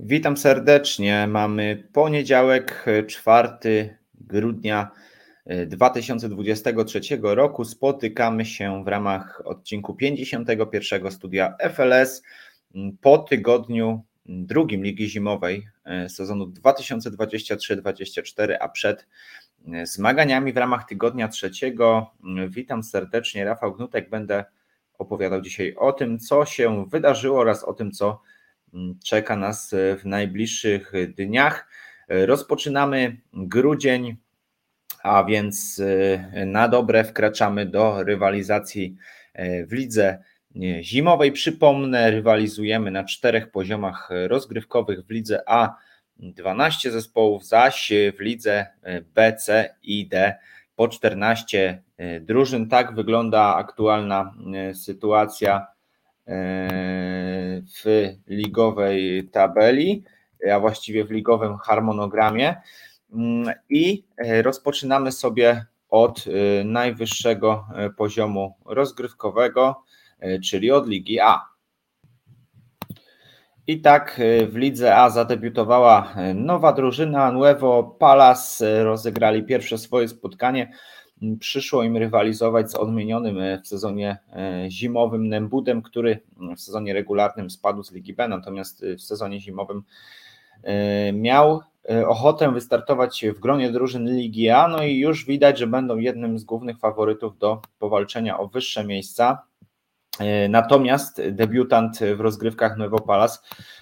Witam serdecznie. Mamy poniedziałek, 4 grudnia 2023 roku. Spotykamy się w ramach odcinku 51 studia FLS po tygodniu drugim Ligi Zimowej e, sezonu 2023-2024, a przed e, zmaganiami w ramach tygodnia trzeciego. Witam serdecznie, Rafał Gnutek. Będę opowiadał dzisiaj o tym, co się wydarzyło oraz o tym, co czeka nas w najbliższych dniach. Rozpoczynamy grudzień, a więc e, na dobre wkraczamy do rywalizacji w lidze zimowej. Przypomnę, rywalizujemy na czterech poziomach rozgrywkowych w lidze A 12 zespołów, zaś w lidze B, C i D po 14 drużyn. Tak wygląda aktualna sytuacja e, w ligowej tabeli, a właściwie w ligowym harmonogramie. I rozpoczynamy sobie od najwyższego poziomu rozgrywkowego. E, czyli od Ligi A. I tak e, w Lidze A zadebiutowała e, nowa drużyna Nuevo Palace. Rozegrali pierwsze swoje spotkanie. Przyszło im rywalizować z odmienionym w sezonie zimowym Nembudem, który w sezonie regularnym spadł z Ligi B, natomiast w sezonie zimowym miał ochotę wystartować w gronie drużyn Ligi A, no i już widać, że będą jednym z głównych faworytów do powalczenia o wyższe miejsca. E, natomiast debiutant w rozgrywkach Nuevo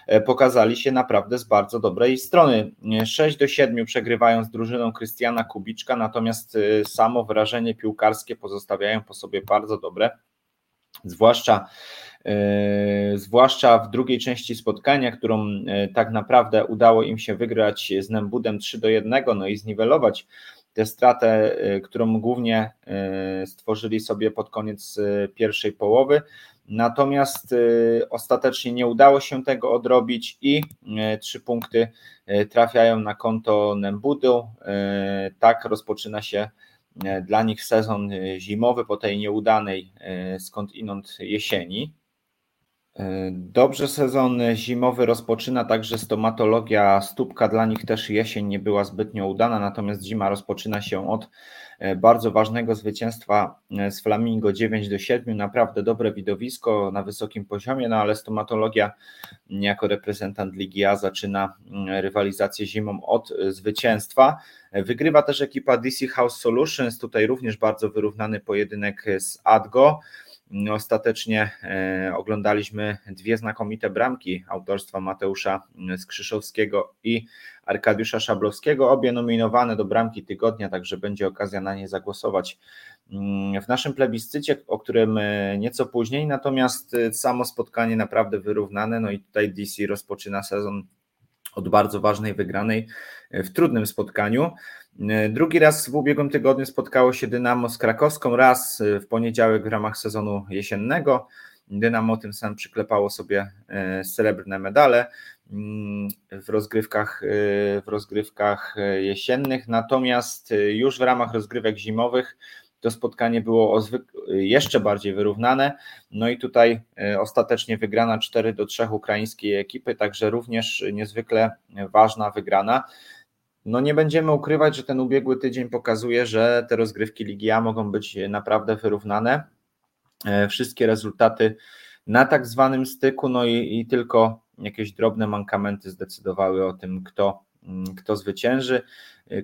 e, pokazali się naprawdę z bardzo dobrej strony. 6 do 7 przegrywają z drużyną Krystiana Kubiczka, natomiast e, samo wrażenie piłkarskie pozostawiają po sobie bardzo dobre, zwłaszcza zwłaszcza w drugiej części spotkania, którą tak naprawdę udało im się wygrać z Nembudem 3 do 1, no i zniwelować tę stratę, y, którą głównie y, stworzyli sobie pod koniec y, pierwszej połowy. Natomiast ostatecznie nie udało się tego odrobić i trzy punkty trafiają na konto Nembudu. Tak rozpoczyna się dla nich sezon zimowy po tej nieudanej skąd inąd jesieni. Dobrze sezon zimowy rozpoczyna także stomatologia stópka. Dla nich też jesień nie była zbytnio udana, natomiast zima rozpoczyna się od e, bardzo ważnego zwycięstwa e, z Flamingo 9 do 7. Naprawdę dobre widowisko na wysokim poziomie, no ale stomatologia jako reprezentant Ligi A zaczyna mm, rywalizację zimą od e, zwycięstwa. Wygrywa też ekipa DC House Solutions, tutaj również bardzo wyrównany pojedynek z Adgo. Ostatecznie e, oglądaliśmy dwie znakomite bramki autorstwa Mateusza Skrzyszowskiego i Arkadiusza Szablowskiego, obie nominowane do bramki tygodnia, także będzie okazja na nie zagłosować mm, w naszym plebiscycie, o którym e, nieco później, natomiast e, samo spotkanie naprawdę wyrównane, no i tutaj DC rozpoczyna sezon od bardzo ważnej wygranej w trudnym spotkaniu. Drugi raz w ubiegłym tygodniu spotkało się Dynamo z Krakowską, raz w poniedziałek w ramach sezonu jesiennego. Dynamo tym samym przyklepało sobie e, srebrne medale mm, w rozgrywkach, e, w rozgrywkach jesiennych, natomiast już w ramach rozgrywek zimowych to spotkanie było jeszcze bardziej wyrównane. No i tutaj e, ostatecznie wygrana 4 do 3 ukraińskiej ekipy, także również niezwykle ważna wygrana. No nie będziemy ukrywać, że ten ubiegły tydzień pokazuje, że te rozgrywki Ligi A mogą być naprawdę wyrównane. E, wszystkie rezultaty na tak zwanym styku, no i, i tylko jakieś drobne mankamenty zdecydowały o tym, kto, kto zwycięży,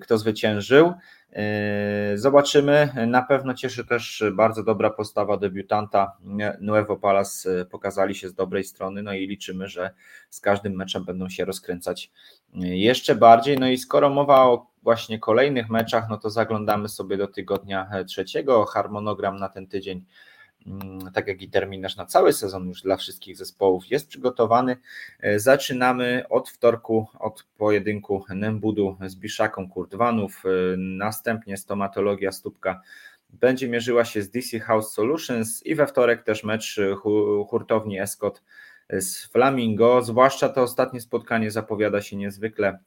kto zwyciężył. E, zobaczymy. Na pewno cieszy też bardzo dobra postawa debiutanta Nuevo Palace. Pokazali się z dobrej strony, no i liczymy, że z każdym meczem będą się rozkręcać jeszcze bardziej. No i skoro mowa o właśnie kolejnych meczach, no to zaglądamy sobie do tygodnia trzeciego. Harmonogram na ten tydzień tak jak i terminarz na cały sezon już dla wszystkich zespołów jest przygotowany. E, zaczynamy od wtorku, od pojedynku Nembudu z Biszaką Kurtwanów, e, następnie stomatologia Stópka będzie mierzyła się z DC House Solutions i we wtorek też mecz hurtowni Escot z Flamingo, zwłaszcza to ostatnie spotkanie zapowiada się niezwykle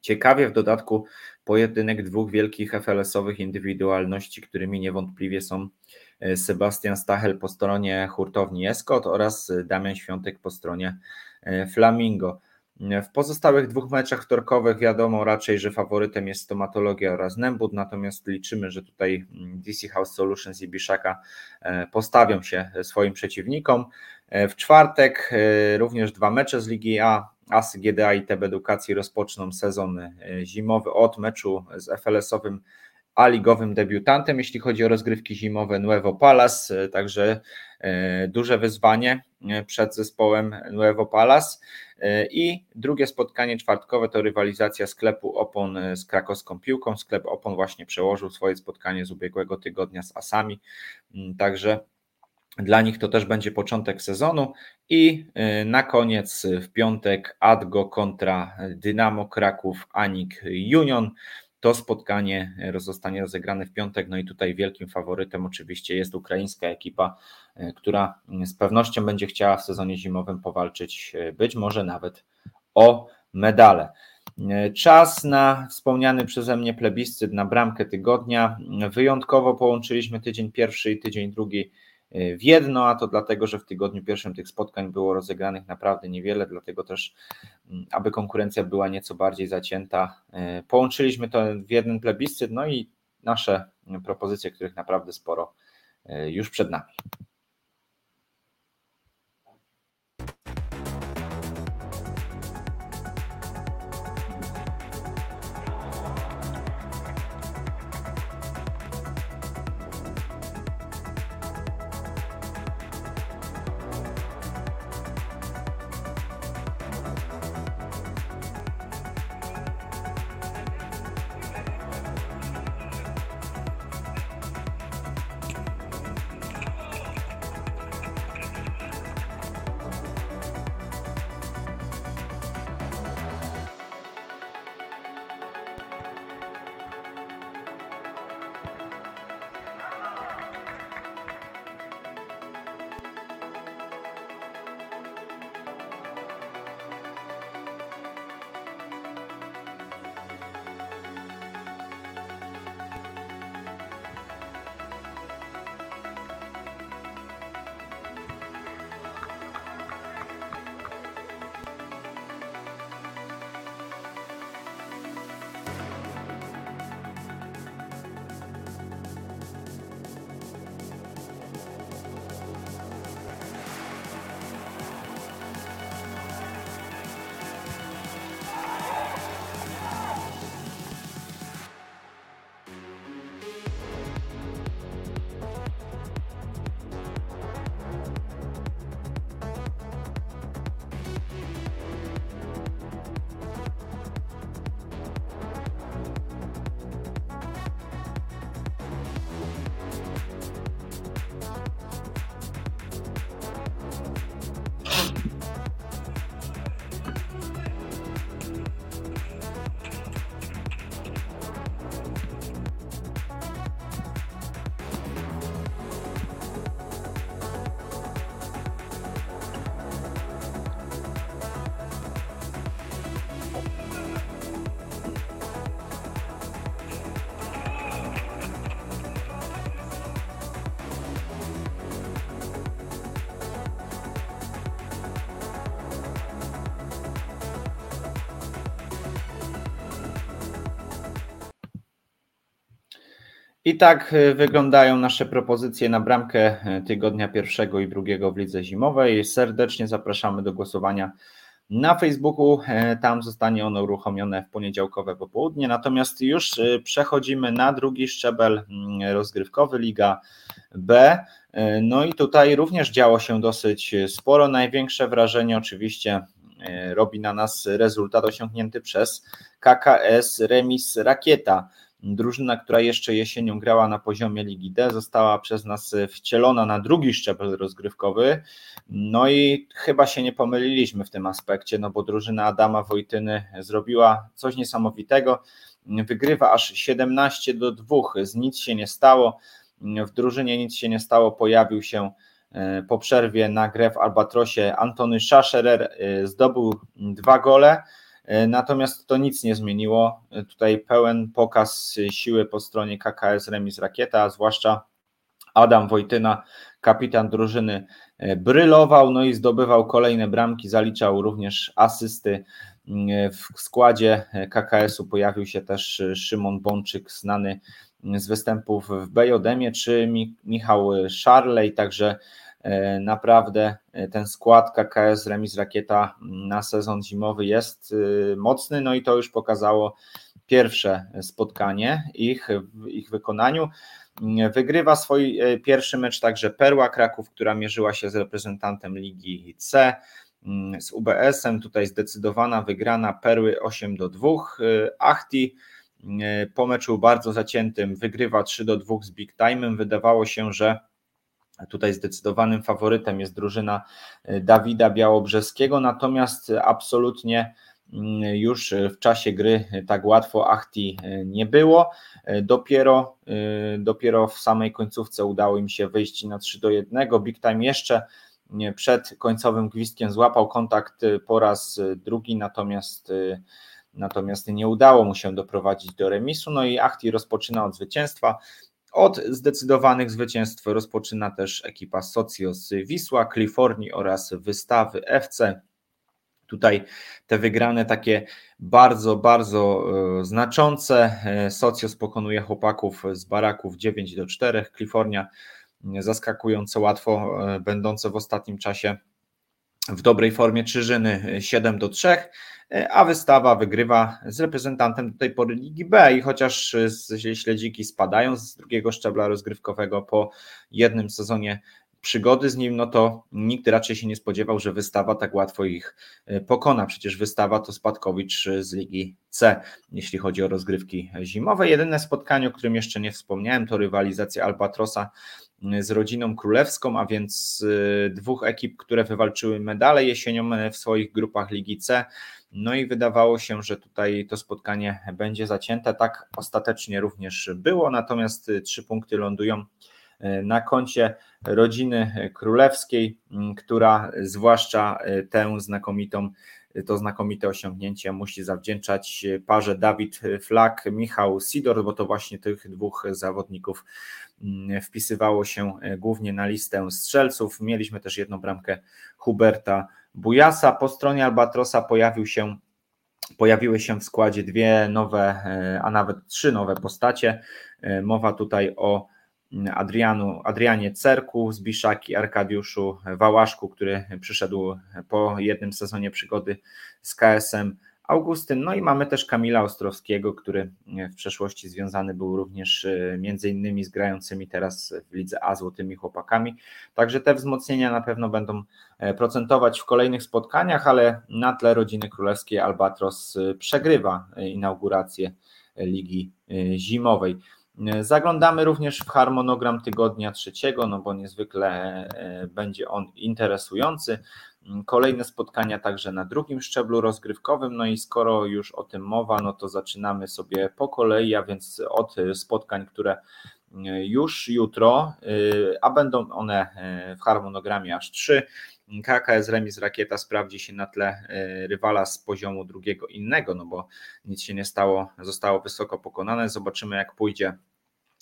ciekawie, w dodatku pojedynek dwóch wielkich FLS-owych indywidualności, którymi niewątpliwie są E, Sebastian Stachel po stronie hurtowni Escot oraz Damian Świątek po stronie e, Flamingo. W pozostałych dwóch meczach wtorkowych wiadomo raczej, że faworytem jest stomatologia oraz Nembud, natomiast liczymy, że tutaj DC House Solutions i Biszaka e, postawią się swoim przeciwnikom. E, w czwartek e, również dwa mecze z Ligi A. ASY GDA i TB Edukacji rozpoczną sezon zimowy od meczu z FLS-owym a ligowym debiutantem, jeśli chodzi o rozgrywki zimowe Nuevo Palace, także duże wyzwanie przed zespołem Nuevo Palace. I drugie spotkanie czwartkowe to rywalizacja sklepu Opon z krakowską piłką. Sklep Opon właśnie przełożył swoje spotkanie z ubiegłego tygodnia z Asami, także dla nich to też będzie początek sezonu i na koniec w piątek Adgo kontra Dynamo Kraków Anik Union. To spotkanie zostanie rozegrane w piątek, no i tutaj wielkim faworytem oczywiście jest ukraińska ekipa, e, która z pewnością będzie chciała w sezonie zimowym powalczyć e, być może nawet o medale. E, czas na wspomniany przeze mnie plebiscyt na bramkę tygodnia. Wyjątkowo połączyliśmy tydzień pierwszy i tydzień drugi w jedno, a to dlatego, że w tygodniu pierwszym tych spotkań było rozegranych naprawdę niewiele, dlatego też, mm, aby konkurencja była nieco bardziej zacięta, e, połączyliśmy to w jeden plebiscyt, no i nasze propozycje, których naprawdę sporo e, już przed nami. I tak e, wyglądają nasze propozycje na bramkę e, tygodnia pierwszego i drugiego w lidze zimowej. Serdecznie zapraszamy do głosowania na Facebooku. E, tam zostanie ono uruchomione w poniedziałkowe popołudnie. Natomiast już przechodzimy na drugi szczebel mm, rozgrywkowy Liga B. No i tutaj również działo się dosyć sporo. Największe wrażenie oczywiście robi na nas rezultat osiągnięty przez KKS Remis Rakieta. Drużyna, która jeszcze jesienią grała na poziomie Ligi D, została przez nas wcielona na drugi szczebel rozgrywkowy. No i chyba się nie pomyliliśmy w tym aspekcie, no bo drużyna Adama Wojtyny zrobiła coś niesamowitego. Wygrywa aż 17 do 2, z nic się nie stało. W drużynie nic się nie stało, pojawił się e, po przerwie na grę w Albatrosie Antony Szaszerer, e, zdobył dwa gole. E, natomiast to nic nie zmieniło. E, tutaj pełen pokaz siły po stronie KKS Remis Rakieta, zwłaszcza Adam Wojtyna, kapitan drużyny, brylował, no i zdobywał kolejne bramki, zaliczał również asysty. W składzie KKS-u pojawił się też Szymon Bączyk, znany z występów w Bejodemie, czy Michał Szarlej, także E, naprawdę e, ten skład KKS Remis Rakieta na sezon zimowy jest e, mocny, no i to już pokazało pierwsze spotkanie ich w ich wykonaniu. Wygrywa swój pierwszy mecz także Perła Kraków, która mierzyła się z reprezentantem Ligi C z UBS-em. Tutaj zdecydowana wygrana Perły 8 do 2. Achti po meczu bardzo zaciętym wygrywa 3 do 2 z Big Time'em. Wydawało się, że Tutaj zdecydowanym faworytem jest drużyna e, Dawida Białobrzeskiego, natomiast absolutnie mm, już w czasie gry tak łatwo Achti e, nie było. E, dopiero, dopiero w samej końcówce udało im się wyjść na 3 do 1. Big Time jeszcze przed końcowym gwizdkiem złapał kontakt po raz drugi, natomiast natomiast nie udało mu się doprowadzić do remisu. No i Achti rozpoczyna od zwycięstwa. Od zdecydowanych zwycięstw rozpoczyna też ekipa Socios Wisła, Kalifornii oraz wystawy FC. Tutaj te wygrane takie bardzo, bardzo e, znaczące. E, Socios pokonuje chłopaków z baraków 9 do 4. Kalifornia zaskakująco łatwo, e, będące w ostatnim czasie w dobrej formie Czyżyny 7 do 3. E, a wystawa wygrywa z reprezentantem do tej pory Ligi B i chociaż śledziki spadają z drugiego szczebla rozgrywkowego po jednym sezonie przygody z nim, no to nikt raczej się nie spodziewał, że wystawa tak łatwo ich e, pokona. Przecież wystawa to spadkowicz z Ligi C, jeśli chodzi o rozgrywki zimowe. Jedyne spotkanie, o którym jeszcze nie wspomniałem, to rywalizacja Albatrosa z rodziną królewską, a więc e, dwóch ekip, które wywalczyły medale jesienią w swoich grupach Ligi C. No i wydawało się, że tutaj to spotkanie będzie zacięte. Tak ostatecznie również było, natomiast trzy punkty lądują na koncie rodziny królewskiej, która zwłaszcza tę znakomitą, to znakomite osiągnięcie musi zawdzięczać parze Dawid Flak, Michał Sidor, bo to właśnie tych dwóch zawodników wpisywało się e, głównie na listę strzelców. Mieliśmy też jedną bramkę Huberta Bujasa. Po stronie Albatrosa pojawił się, pojawiły się w składzie dwie nowe, e, a nawet trzy nowe postacie. E, mowa tutaj o mm, Adrianu, Adrianie Cerku z Biszaki, Arkadiuszu Wałaszku, który przyszedł po jednym sezonie przygody z KSM Augustyn. No i mamy też Kamila Ostrowskiego, który w przeszłości związany był również e, między innymi z grającymi teraz w Lidze A złotymi chłopakami. Także te wzmocnienia na pewno będą e, procentować w kolejnych spotkaniach, ale na tle rodziny królewskiej Albatros e, przegrywa inaugurację Ligi Zimowej. Zaglądamy również w harmonogram tygodnia trzeciego, no bo niezwykle będzie on interesujący. Kolejne spotkania także na drugim szczeblu rozgrywkowym. No i skoro już o tym mowa, no to zaczynamy sobie po kolei, a więc od spotkań, które już jutro, a będą one w harmonogramie aż trzy. KKS Remis Rakieta sprawdzi się na tle rywala z poziomu drugiego innego, no bo nic się nie stało, zostało wysoko pokonane. Zobaczymy, jak pójdzie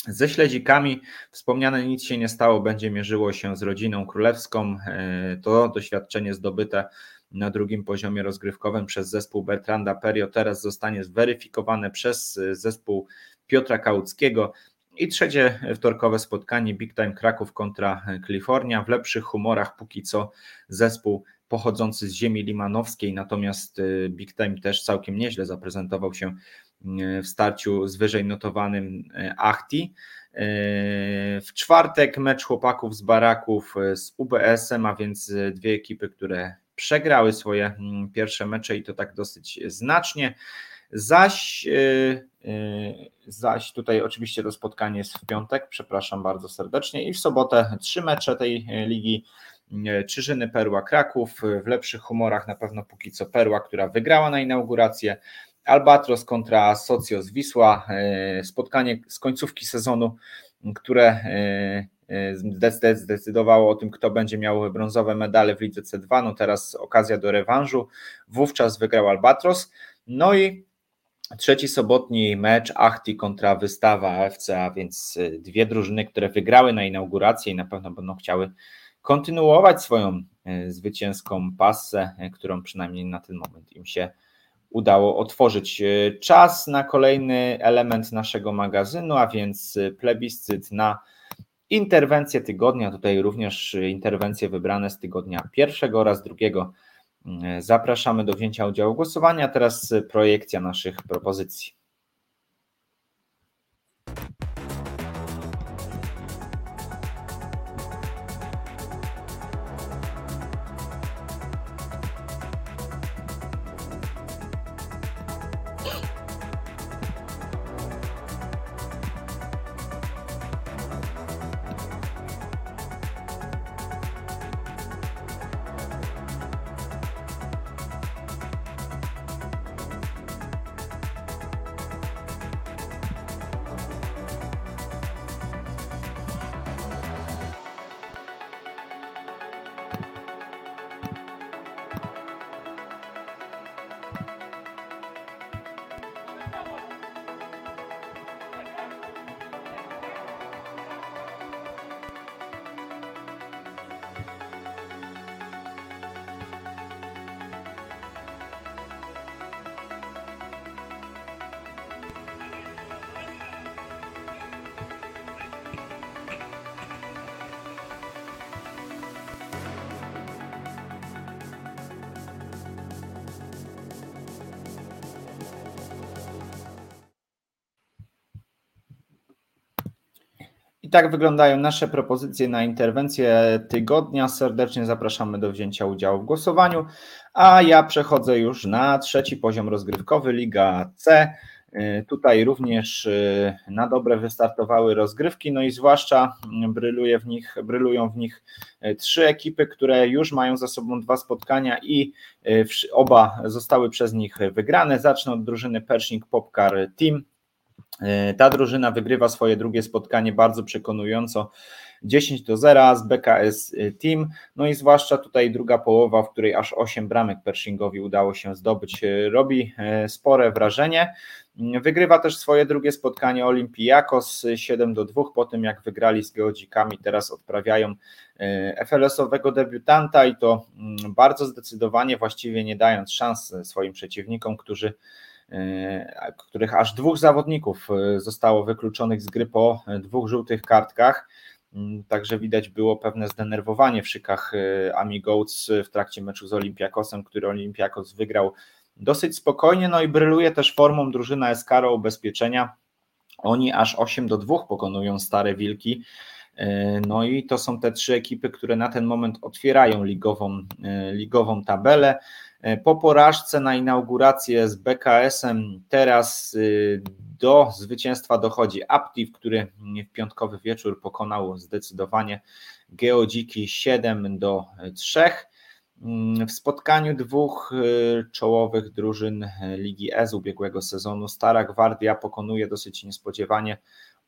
ze śledzikami wspomniane nic się nie stało, będzie mierzyło się z rodziną królewską. E, to doświadczenie zdobyte na drugim poziomie rozgrywkowym przez zespół Bertranda Perio teraz zostanie zweryfikowane przez zespół Piotra Kałuckiego. I trzecie wtorkowe spotkanie Big Time Kraków kontra Kalifornia. W lepszych humorach póki co zespół pochodzący z ziemi limanowskiej, natomiast e, Big Time też całkiem nieźle zaprezentował się w starciu z wyżej notowanym e, Achti. W czwartek mecz chłopaków z Baraków z UBS-em, a więc dwie ekipy, które przegrały swoje mm, pierwsze mecze i to tak dosyć znacznie. Zaś, zaś tutaj oczywiście to spotkanie jest w piątek, przepraszam bardzo serdecznie, i w sobotę trzy mecze tej ligi. Czyżyny Perła Kraków, w lepszych humorach na pewno póki co Perła, która wygrała na inaugurację, Albatros kontra Socios Wisła, e, spotkanie z końcówki sezonu, które e, e, zdecydowało o tym, kto będzie miał brązowe medale w lidze C2. No teraz okazja do rewanżu. Wówczas wygrał Albatros. No i trzeci sobotni mecz Achti kontra Wystawa FC, a więc dwie drużyny, które wygrały na inaugurację i na pewno będą chciały kontynuować swoją zwycięską passę, którą przynajmniej na ten moment im się udało otworzyć. Czas na kolejny element naszego magazynu, a więc plebiscyt na interwencje tygodnia. Tutaj również interwencje wybrane z tygodnia pierwszego oraz drugiego. Zapraszamy do wzięcia udziału w głosowaniu. Teraz projekcja naszych propozycji. I tak wyglądają nasze propozycje na interwencję tygodnia. Serdecznie zapraszamy do wzięcia udziału w głosowaniu. A ja przechodzę już na trzeci poziom rozgrywkowy, Liga C. Y, tutaj również y, na dobre wystartowały rozgrywki, no i zwłaszcza bryluje w nich, brylują w nich y, trzy ekipy, które już mają za sobą dwa spotkania i oba zostały przez nich wygrane. Zacznę od drużyny Pershing Popcar Team. E, ta drużyna wygrywa swoje drugie spotkanie bardzo przekonująco 10 do 0 z BKS Team. No i zwłaszcza tutaj druga połowa, w której aż 8 bramek Pershingowi udało się zdobyć, e, robi e, spore wrażenie. Wygrywa też swoje drugie spotkanie Olympiakos 7 do 2 po tym jak wygrali z Geodzikami, teraz odprawiają FLS-owego debiutanta i to mm, bardzo zdecydowanie, właściwie nie dając szans swoim przeciwnikom, którzy E, których aż dwóch zawodników e, zostało wykluczonych z gry po e, dwóch żółtych kartkach. Mm, także widać było pewne zdenerwowanie w szykach Ami Goats w trakcie meczu z Olympiakosem, który Olympiakos wygrał dosyć spokojnie, no i bryluje też formą drużyna Eskaro ubezpieczenia. Oni aż 8 do 2 pokonują Stare Wilki. No i to są te trzy ekipy, które na ten moment otwierają ligową, ligową tabelę. E, po porażce na inaugurację z BKS-em teraz y, do zwycięstwa dochodzi Aptiv, który w piątkowy wieczór pokonał zdecydowanie Geodziki 7 do 3. Mm, w spotkaniu dwóch y, czołowych drużyn Ligi E z ubiegłego sezonu Stara Gwardia pokonuje dosyć niespodziewanie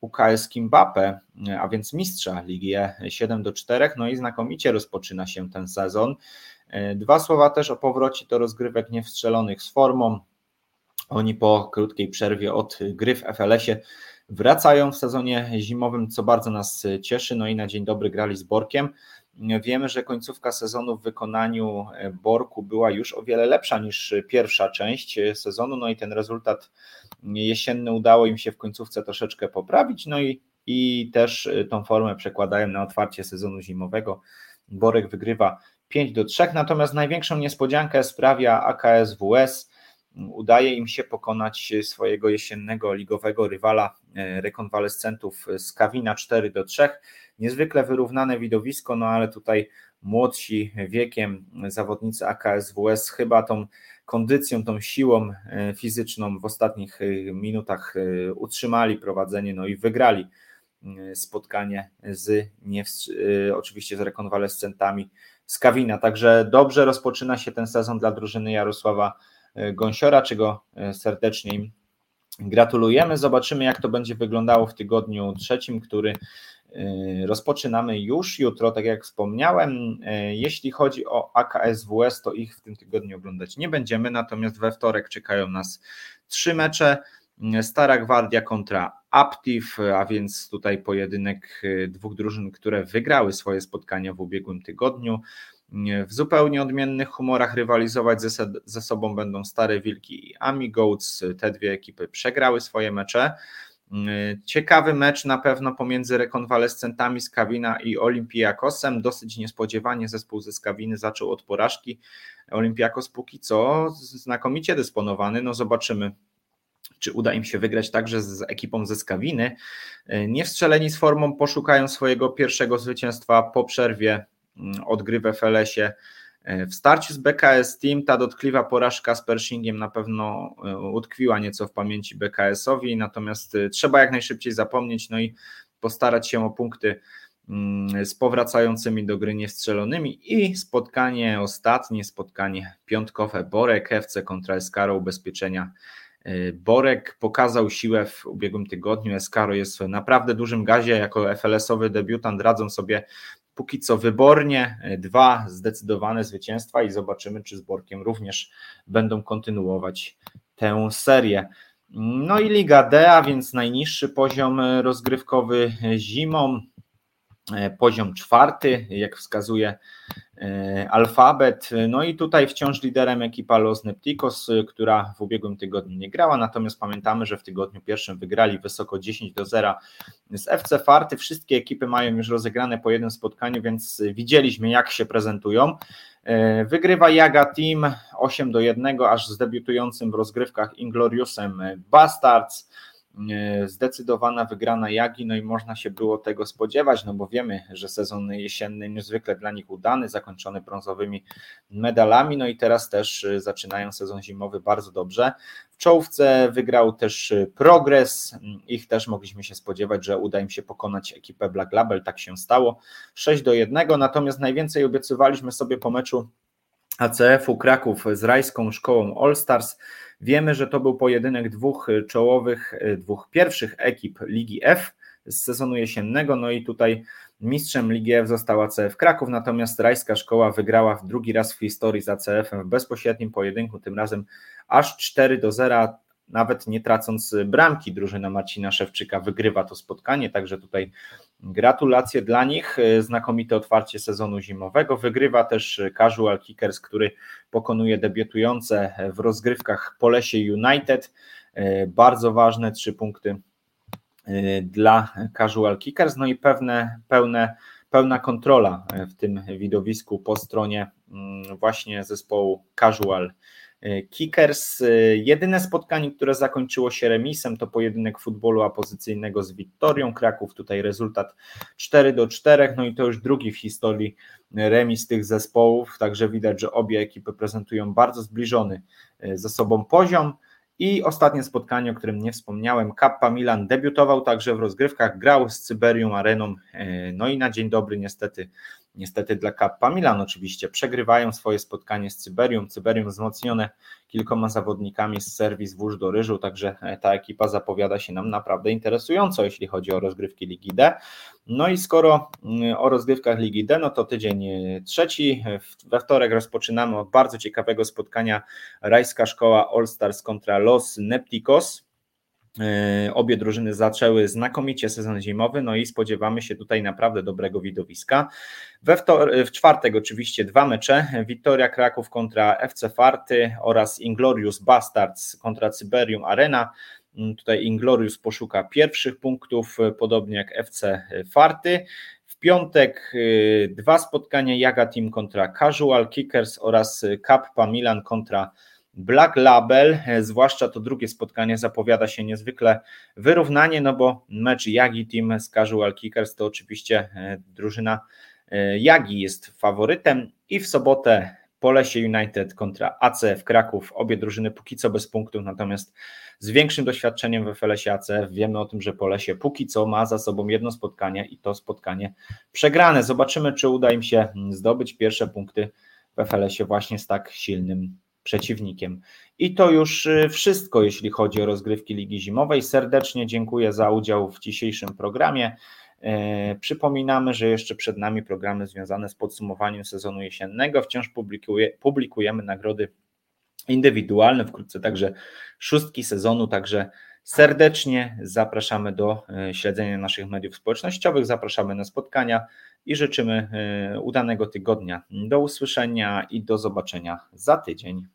UKS Kimbape, a więc mistrza Ligi E 7 do 4. No i znakomicie rozpoczyna się ten sezon. Dwa słowa też o powrocie do rozgrywek niewstrzelonych z formą. Oni po krótkiej przerwie od gry w FLS-ie wracają w sezonie zimowym, co bardzo nas cieszy. No i na dzień dobry grali z Borkiem. Wiemy, że końcówka sezonu w wykonaniu Borku była już o wiele lepsza niż pierwsza część sezonu. No i ten rezultat jesienny udało im się w końcówce troszeczkę poprawić. No i, i też tą formę przekładają na otwarcie sezonu zimowego. Borek wygrywa 5 do 3, natomiast największą niespodziankę sprawia AKS-WS. Udaje im się pokonać swojego jesiennego ligowego rywala e, rekonwalescentów z Kawina 4 do 3. Niezwykle wyrównane widowisko, no ale tutaj młodsi wiekiem zawodnicy AKS-WS chyba tą kondycją, tą siłą e, fizyczną w ostatnich e, minutach utrzymali prowadzenie, no i wygrali spotkanie z oczywiście z rekonwalescentami z Kawina. Także dobrze rozpoczyna się ten sezon dla drużyny Jarosława Gąsiora, czego e, serdecznie im gratulujemy. Zobaczymy, jak to będzie wyglądało w tygodniu trzecim, który e, rozpoczynamy już jutro, tak jak wspomniałem. Jeśli chodzi o AKS-WS, to ich w tym tygodniu oglądać nie będziemy, natomiast we wtorek czekają nas trzy mecze. Stara Gwardia kontra Aptiv, a więc tutaj pojedynek dwóch drużyn, które wygrały swoje spotkania w ubiegłym tygodniu. W zupełnie odmiennych humorach rywalizować ze, ze sobą będą Stare Wilki i Amigoats. Te dwie ekipy przegrały swoje mecze. Ciekawy mecz na pewno pomiędzy rekonwalescentami z Kawina i Olympiakosem. Dosyć niespodziewanie zespół ze Skawiny zaczął od porażki. Olympiakos póki co znakomicie dysponowany. No zobaczymy, czy uda im się wygrać także z ekipą ze Skawiny. Nie wstrzeleni z formą poszukają swojego pierwszego zwycięstwa po przerwie Mm, odgry w FLS-ie. E, w starciu z BKS Team ta dotkliwa porażka z Pershingiem na pewno e, utkwiła nieco w pamięci BKS-owi, natomiast e, trzeba jak najszybciej zapomnieć, no i postarać się o punkty mm, z powracającymi do gry niestrzelonymi i spotkanie ostatnie, spotkanie piątkowe Borek FC kontra Eskaro Ubezpieczenia. Borek pokazał siłę w ubiegłym tygodniu. Eskaro jest w naprawdę dużym gazie. Jako FLS-owy debiutant radzą sobie póki co wybornie, e, dwa zdecydowane zwycięstwa i zobaczymy, czy z Borkiem również będą kontynuować tę serię. No i Liga D, a więc najniższy poziom rozgrywkowy zimą, e, poziom czwarty, jak wskazuje E, alfabet. No i tutaj wciąż liderem ekipa Los Nepticos, która w ubiegłym tygodniu nie grała, natomiast pamiętamy, że w tygodniu pierwszym wygrali wysoko 10 do 0 z FC Farty. Wszystkie ekipy mają już rozegrane po jednym spotkaniu, więc widzieliśmy jak się prezentują. E, wygrywa Jaga Team 8 do 1, aż z debiutującym w rozgrywkach Ingloriusem Bastards. E, zdecydowana wygrana Jagi, no i można się było tego spodziewać, no bo wiemy, że sezon jesienny niezwykle dla nich udany, zakończony brązowymi medalami, no i teraz też e, zaczynają sezon zimowy bardzo dobrze. W czołówce wygrał też e, Progres, ich też mogliśmy się spodziewać, że uda im się pokonać ekipę Black Label, tak się stało, 6 do 1, natomiast najwięcej obiecywaliśmy sobie po meczu ACF-u Kraków z rajską szkołą All Stars, Wiemy, że to był pojedynek dwóch y, czołowych, y, dwóch pierwszych ekip Ligi F z sezonu jesiennego, no i tutaj mistrzem Ligi F została CF Kraków, natomiast rajska szkoła wygrała w drugi raz w historii za CF-em w bezpośrednim pojedynku, tym razem aż 4 do 0, nawet nie tracąc bramki drużyna Marcina Szewczyka wygrywa to spotkanie, także tutaj gratulacje dla nich, znakomite otwarcie sezonu zimowego, wygrywa też Casual Kickers, który pokonuje debiutujące w rozgrywkach Polesie United, bardzo ważne trzy punkty dla Casual Kickers, no i pewne, pełne, pełna kontrola w tym widowisku po stronie mm, właśnie zespołu Casual E, Kickers. E, jedyne spotkanie, które zakończyło się remisem, to pojedynek futbolu apozycyjnego z Wiktorią Kraków. Tutaj rezultat 4 do 4, no i to już drugi w historii remis tych zespołów, także widać, że obie ekipy prezentują bardzo zbliżony e, ze sobą poziom. I ostatnie spotkanie, o którym nie wspomniałem, Kappa Milan debiutował także w rozgrywkach, grał z Cyberium Areną, no i na dzień dobry niestety Niestety dla Kappa Milan oczywiście przegrywają swoje spotkanie z Cyberium. Cyberium wzmocnione kilkoma zawodnikami z serwis wóż do ryżu, także e, ta ekipa zapowiada się nam naprawdę interesująco, jeśli chodzi o rozgrywki Ligi D. No i skoro mm, o rozgrywkach Ligi D, no to tydzień e, trzeci. We wtorek rozpoczynamy od bardzo ciekawego spotkania Rajska Szkoła All Stars kontra Los Nepticos. E, obie drużyny zaczęły znakomicie sezon zimowy, no i spodziewamy się tutaj naprawdę dobrego widowiska. We wtor- w czwartek oczywiście dwa mecze, Wiktoria Kraków kontra FC Farty oraz Inglorious Bastards kontra Cyberium Arena. Mm, tutaj Inglorious poszuka pierwszych punktów, podobnie jak FC Farty. W piątek y, dwa spotkania Jaga Team kontra Casual Kickers oraz Kappa Milan kontra Black Label, e, zwłaszcza to drugie spotkanie zapowiada się niezwykle wyrównanie, no bo mecz Jagi Team z Casual Kickers to oczywiście e, drużyna e, Jagi jest faworytem i w sobotę Polesie United kontra ACF Kraków, obie drużyny póki co bez punktów, natomiast z większym doświadczeniem w FLS-ie ACF wiemy o tym, że Polesie póki co ma za sobą jedno spotkanie i to spotkanie przegrane. Zobaczymy, czy uda im się zdobyć pierwsze punkty w FLS-ie właśnie z tak silnym przeciwnikiem. I to już y, wszystko, jeśli chodzi o rozgrywki Ligi Zimowej. Serdecznie dziękuję za udział w dzisiejszym programie. E, przypominamy, że jeszcze przed nami programy związane z podsumowaniem sezonu jesiennego. Wciąż publikuje, publikujemy nagrody indywidualne, wkrótce także szóstki sezonu, także serdecznie. Zapraszamy do śledzenia naszych mediów społecznościowych, zapraszamy na spotkania i życzymy udanego tygodnia. Do usłyszenia i do zobaczenia za tydzień.